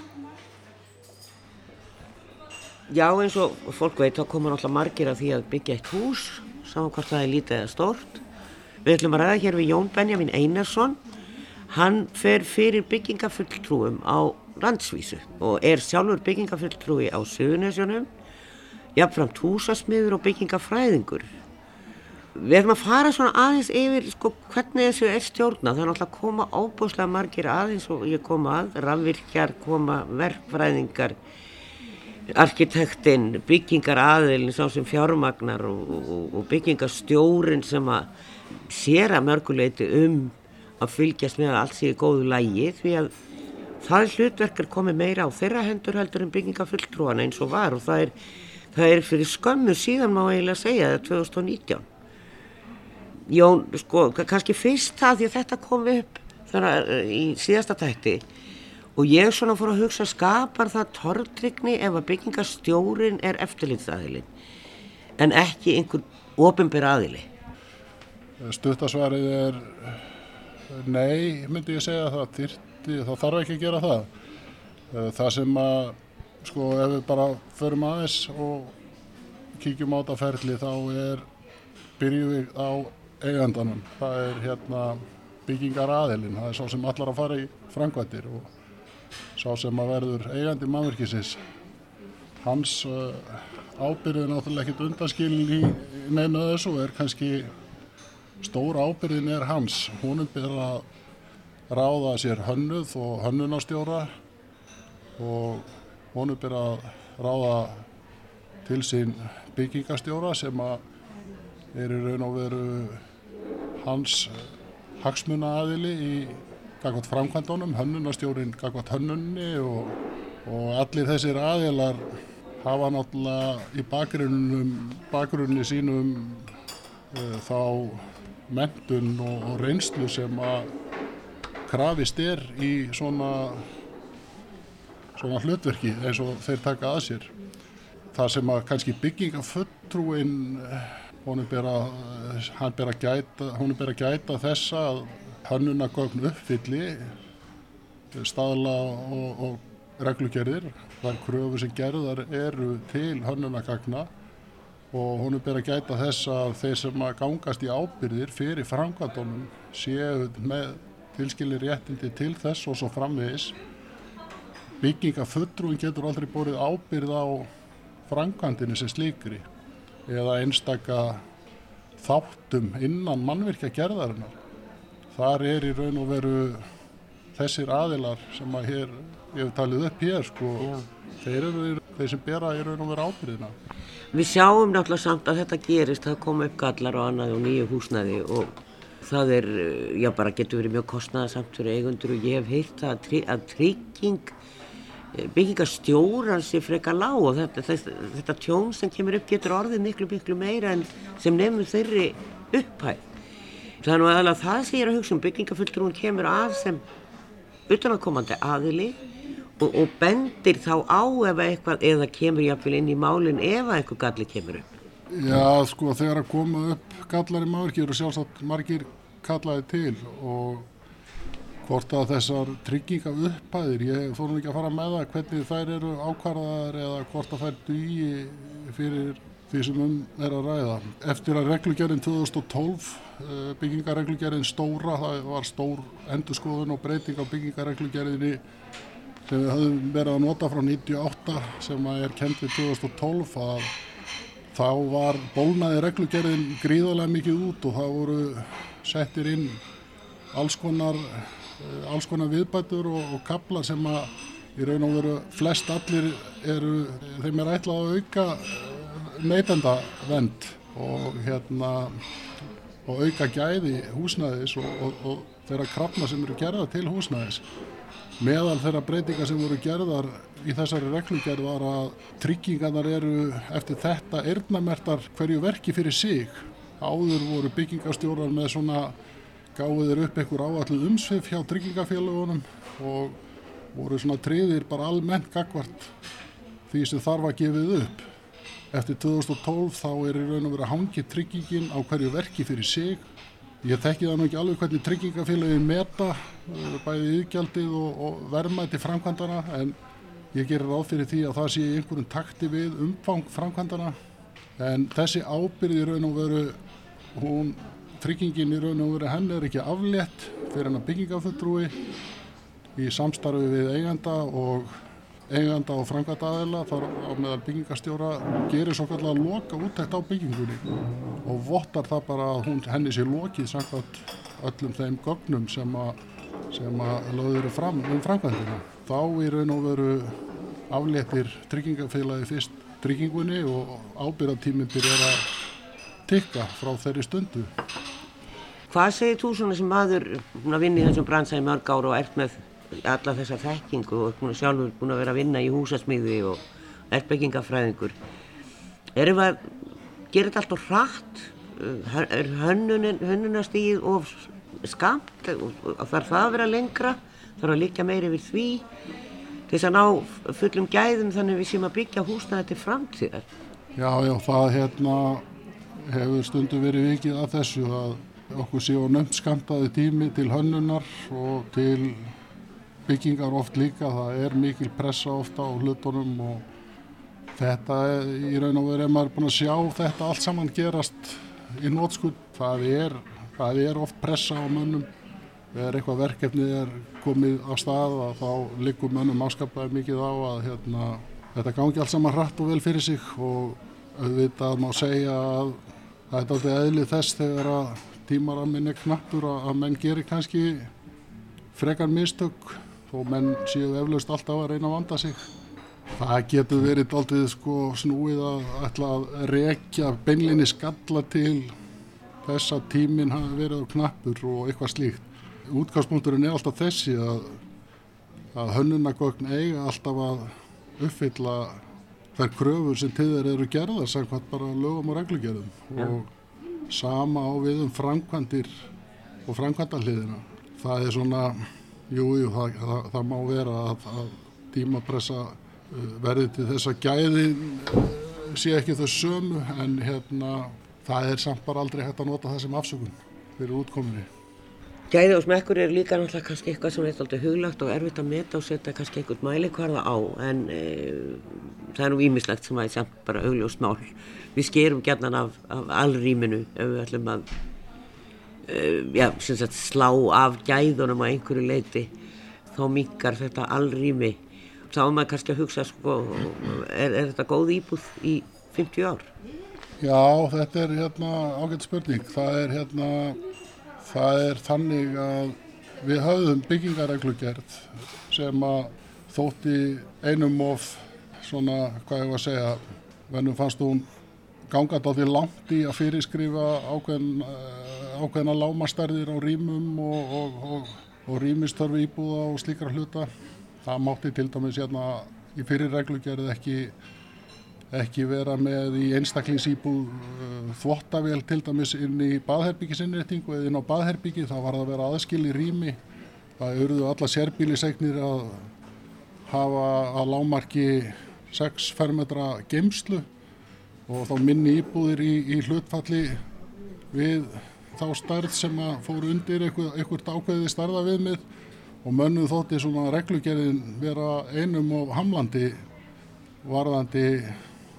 Já eins og fólk veit þá komur alltaf margir af því að byggja eitt hús, saman hvort það er lítið eða stort. Við ætlum að ræða hér við Jón Benjamin Einarsson. Hann fer fyrir byggingafulltrúum á landsvísu og er sjálfur byggingafulltrúi á Suðunisjónum jafnframt húsasmiður og byggingafræðingur. Við erum að fara svona aðeins yfir sko, hvernig þessu er stjórna. Það er náttúrulega að koma ábúslega margir aðeins og ég koma að, rafvirkjar, koma verkfræðingar, arkitektinn, byggingar aðilin, sá sem fjármagnar og, og, og byggingastjórin sem að sér að mörguleiti um að fylgjast með að allt sé í góðu lægi því að það er komið meira á þeirra hendur heldur en byggingafulltrúana eins og var. Og það er það er fyrir skömmu síðan má eiginlega segja það 2019 Jón, sko, kannski fyrst það því að þetta kom upp þannig í síðasta tætti og ég svona fór að hugsa skapar það tortrygni ef að byggingastjórin er eftirlitsaðilin en ekki einhver ofinbyr aðili Stuttasvarið er nei, myndi ég segja það þyrti, þá þarf ekki að gera það. Það sem að sko ef við bara förum aðeins og kíkjum á þetta ferli þá er byrjum við á eigandanum. Það er hérna byggingar aðilinn, það er sá sem allar að fara í frangvættir og sá sem að verður eigandi mannverkisins hans uh, ábyrðin náttúrulega ekkert undanskilin í neina þessu er kannski stóra ábyrðin er hans. Húnum byrja að ráða sér hönnuð og hönnunastjóra og honum ber að ráða til sín byggingastjóra sem að er í raun og veru hans hagsmuna aðili í gagvat framkvæmdónum, hönnunastjórin gagvat hönnunni og, og allir þessir aðilar hafa náttúrulega í bakgrunnum, bakgrunni sínum uh, þá mentun og, og reynslu sem að krafist er í svona svona hlutverki eins og þeir taka að sér. Það sem að kannski byggingafulltrúin honum ber að, hann ber að gæta, gæta þessa að hannunagögn uppfylli staðla og, og reglugerðir. Það er kröfu sem gerðar eru til hannunagagna og honum ber að gæta þess að þeir sem að gangast í ábyrðir fyrir framkvæmdónum séu með tilskilir réttindi til þess og svo framvegis byggingafulltrúin getur aldrei borið ábyrð á frangandinu sem slíkri eða einstaka þáttum innan mannvirkja gerðarinnar. Þar er í raun og veru þessir aðilar sem að hér, ég hef talið upp hér sko, þeir eru þeir sem bera í raun og veru ábyrðina. Við sjáum náttúrulega samt að þetta gerist, það kom upp gallar og annað og nýju húsnæði og það er, eh, já bara getur verið mjög kostnæðasamt fyrir eigundur og ég hef það að, try að trygging eh, byggingarstjóran sé frekar lág og þetta, þetta, þetta tjón sem kemur upp getur orðið miklu miklu meira en sem nefnur þeirri upphæð. Nú aðalega það sem ég er að hugsa um byggingafulltrúin kemur að sem utanakomandi aðili og, og bendir þá á ef eitthvað eða kemur jáfnvel inn í málinn ef eitthvað galli kemur upp. Já, sko, þegar að koma upp gallar í maður eru sjálfsagt margir kallaði til og hvort að þessar trygginga upphæðir, ég fór nú ekki að fara með það hvernig þær eru ákvarðaðar eða hvort að þær dugi fyrir því sem um er að ræða. Eftir að reglugjörðin 2012, byggingareglugjörðin stóra, það var stór endurskoðun og breyting á byggingareglugjörðinni sem við höfum verið að nota frá 98 sem er kent við 2012 að þá var bólnaði reglugerðin gríðarlega mikið út og það voru settir inn alls konar, eh, alls konar viðbætur og, og kaplar sem að í raun og veru flest allir eru, þeim er ætlað að auka eh, neytenda vend og hérna og auka gæði húsnæðis og, og, og þeirra krafna sem eru gerða til húsnæðis meðal þeirra breytinga sem voru gerðar í þessari reglugjörð var að tryggingarnar eru eftir þetta erðnamertar hverju verki fyrir sig. Áður voru byggingastjórar með svona gáðir upp einhver áallu umsvið hjá tryggingafélagunum og voru svona triðir bara almennt gagvart því sem þarf að gefið upp. Eftir 2012 þá er í raun og verið að hangi tryggingin á hverju verki fyrir sig. Ég þekki það nú ekki alveg hvernig tryggingafélagin meta bæði yðgjaldið og, og verðmæti framkvæmdana en Ég gerir ráð fyrir því að það sé einhverjum takti við umfang framkvæmdana en þessi ábyrði í raun og veru, hún, tryggingin í raun og veru henn er ekki aflétt fyrir hennar byggingafulltrúi í samstarfi við eiganda og eiganda og framkvæmda aðeila þar á meðal byggingastjóra gerir svo kallar loka úttækt á byggingunni og vottar það bara að hún, henni sé lokið samkvæmt öllum þeim gögnum sem að, að löður fram um framkvæmdina. Þá í raun og veru afléttir tryggingafélagi fyrst tryggingunni og ábyrðartíminn byrjar að tikka frá þeirri stundu. Hvað segir þú svona sem maður vinna í þessum bransaði mörg ára og ert með alla þessa þekkingu og búin sjálfur búin að vera að vinna í húsasmíði og ert byggingafræðingur. Erum við að gera þetta alltaf hratt? Er hönnunastíð of skamt? Þarf það að vera lengra? Þarf að líka meiri við því? til þess að ná fullum gæðum þannig við séum að byggja húsnaði til framtíðar. Já, já, það hérna hefur stundu verið vikið að þessu að okkur séu nömt skamtaði tími til hönnunar og til byggingar oft líka. Það er mikil pressa ofta á hlutunum og þetta í raun og veru er maður búin að sjá þetta allt saman gerast í nótskull. Það er, það er oft pressa á mönnum er eitthvað verkefni er komið á stað að þá likur mönnum áskapaði mikið á að hérna, þetta gangi alls saman hratt og vel fyrir sig og auðvitað má segja að það er aldrei eðlið þess þegar að tímaraminn er knappur að menn gerir kannski frekar mistök og menn séu eflaust alltaf að reyna að vanda sig. Það getur verið aldrei sko snúið að ætla að rekja beinlinni skalla til þess að tíminn hafi verið á knappur og eitthvað slíkt útgangspunkturinn er alltaf þessi að, að hönnunagögn eiga alltaf að uppfylla þær kröfur sem þeir eru gerðar samkvæmt bara lögum og reglugerðum ja. og sama á við um framkvæmdir og framkvæmdarliðina. Það er svona, jújú, jú, það, það, það má vera að, að tímapressa uh, verði til þess að gæði uh, sé ekki þau sömu en hérna það er samt bara aldrei hægt að nota það sem afsökun fyrir útkominni. Gæði og smekkur er líka náttúrulega kannski eitthvað sem er alltaf huglagt og erfitt að meta og setja kannski einhvern mælikvarða á en e, það er nú ímislegt sem að það er samt bara augljóst mál. Við skerum gætnan af, af allrýminu ef við ætlum að já, sagt, slá af gæðunum á einhverju leiti þá mingar þetta allrými. Þá er maður kannski að hugsa sko, er, er þetta góð íbúð í 50 ár? Já, þetta er hérna ágætt spurning. Það er hérna Það er þannig að við höfðum byggingareglugerð sem að þótti einum of svona, hvað ég var að segja, vennum fannst hún ganga þetta langt í að fyrirskrifa ákveðin, ákveðina lámastarðir á rýmum og, og, og, og rýmistörfi íbúða og slíkra hluta. Það mátti til dæmis hérna í fyrir reglugerð ekki ekki vera með í einstaklingsýbúð uh, þvottavél til dæmis inn í baðherbyggisinréttingu eða inn á baðherbyggi þá var það að vera aðskil í rými. Það auðvitað alla sérbílisegnir að hafa að lámarki 6 fermetra geimslu og þá minni íbúðir í, í hlutfalli við þá starð sem að fóru undir einhvert ákveði starða viðmið og mönnuð þótti svona reglugerðin vera einum og hamlandi varðandi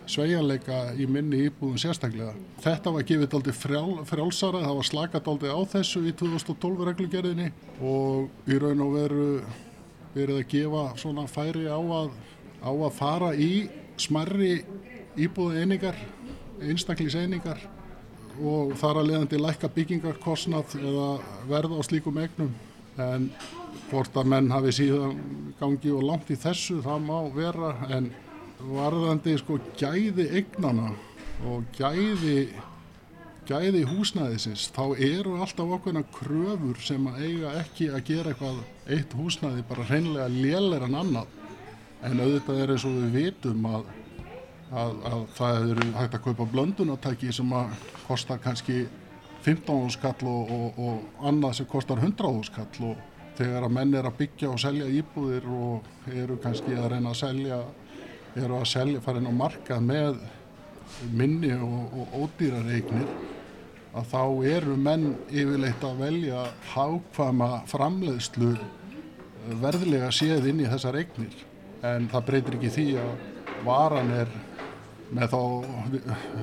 sveigjanleika í minni íbúðum sérstaklega. Þetta var gefið daldi frjál, frjálsara, það var slakat daldi á þessu í 2012 reglugerðinni og í raun og veru verið að gefa svona færi á að, á að fara í smarri íbúðu einingar, einstaklingseiningar og þar að leiðandi lækka byggingarkostnað eða verða á slíkum egnum en hvort að menn hafi síðan gangi og langt í þessu það má vera. En varðandi sko gæði eignana og gæði gæði húsnæðisins þá eru alltaf okkurna kröfur sem að eiga ekki að gera eitthvað eitt húsnæði bara hreinlega lélir en annað. En auðvitað er eins og við vitum að, að, að það eru hægt að kaupa blöndunatæki sem að kostar kannski 15 skall og, og, og annað sem kostar 100 skall og þegar að menn er að byggja og selja íbúðir og eru kannski að reyna að selja eru að selja, fara inn á markað með minni og, og ódýrar eignir að þá eru menn yfirleitt að velja hákvama framleiðslu eh, verðilega séð inn í þessar eignir. En það breytir ekki því að varan er með þá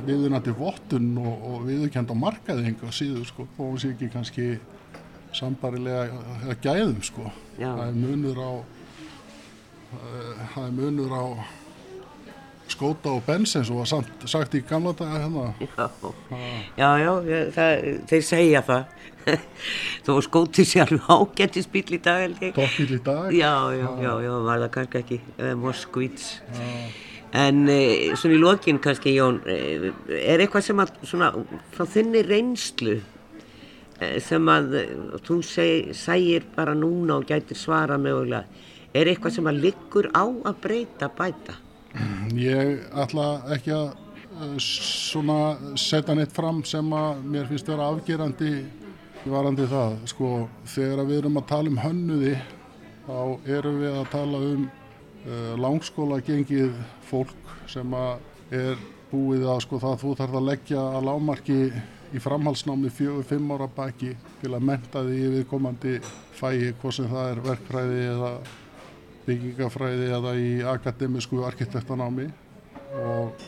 viðunandi vottun og, og viðukend á markaði einhver síður sko og hún sé ekki kannski sambarilega gæðum sko. Já. það er munur á það er munur á skóta og bensins og var samt, sagt í gamla daga hérna. Já, já, já það, þeir segja það. Þó skóti sjálf ágættis bíl í dag Toppbíl í dag? Já, já, já, já, var það kannski ekki uh, Moskvits en uh, svona í lokin kannski Jón uh, er eitthvað sem að svona frá þinni reynslu sem að þú seg, segir bara núna og gætir svara mögulega er eitthvað sem að liggur á að breyta bæta Ég ætla ekki að svona setja neitt fram sem að mér finnst vera afgerandi varandi það. Sko þegar við erum að tala um hönnuði þá erum við að tala um langskóla gengið fólk sem að er búið að sko það þú þarf að leggja að lámarki í framhalsnámi fjögur, fimm ára baki til að menta því viðkomandi fæi hvort sem það er verkfræði eða byggingafræði eða í akademísku arkitektanámi. Og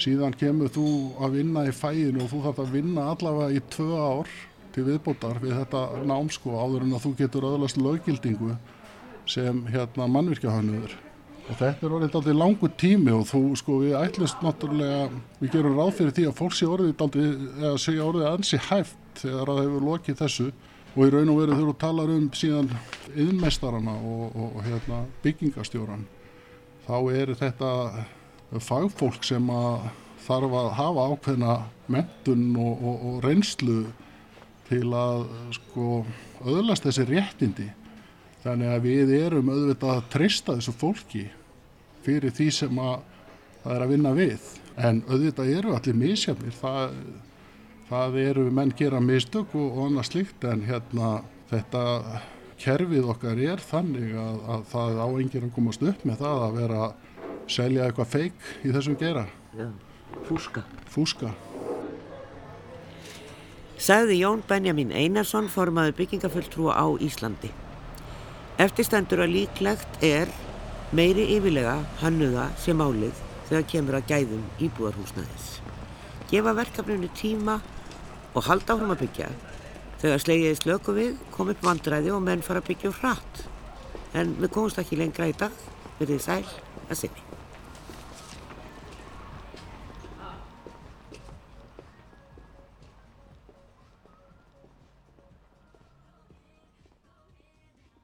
síðan kemur þú að vinna í fæinu og þú þarf að vinna allavega í tvö ár til viðbótar við þetta námsko áður en að þú getur öðlast löggildingu sem hérna mannvirkjahönuður og þetta er orðið aldrei langu tími og þú sko við ætlumst náttúrulega við gerum ráð fyrir því að fólk sé orðið aldrei, eða sé orðið ansi hæft þegar það hefur lokið þessu. Og í raun og veru þurfum að tala um síðan yðnmestarana og, og, og hérna, byggingastjóran þá er þetta fagfólk sem að þarf að hafa ákveðna mentun og, og reynslu til að sko öðlast þessi réttindi þannig að við erum auðvitað að treysta þessu fólki fyrir því sem að það er að vinna við en auðvitað eru allir misjafnir það það eru menn gera mistök og, og annað slikt en hérna þetta kerfið okkar er þannig að, að það á enginn að komast upp með það að vera að selja eitthvað feik í þessum gera. Já, fúska. Fúska. Sagði Jón Benjamin Einarsson formaður byggingafulltrúa á Íslandi. Eftirstendur að líklegt er meiri yfirlega hannuða sem álið þegar kemur að gæðum íbúðarhúsnaðis. Gefa verkefninu tíma og halda áfram að byggja. Þegar slegið slöku við kom upp vandræði og menn fara að byggja hratt. En við komumst ekki lengra í dag, verðið sæl að sinni.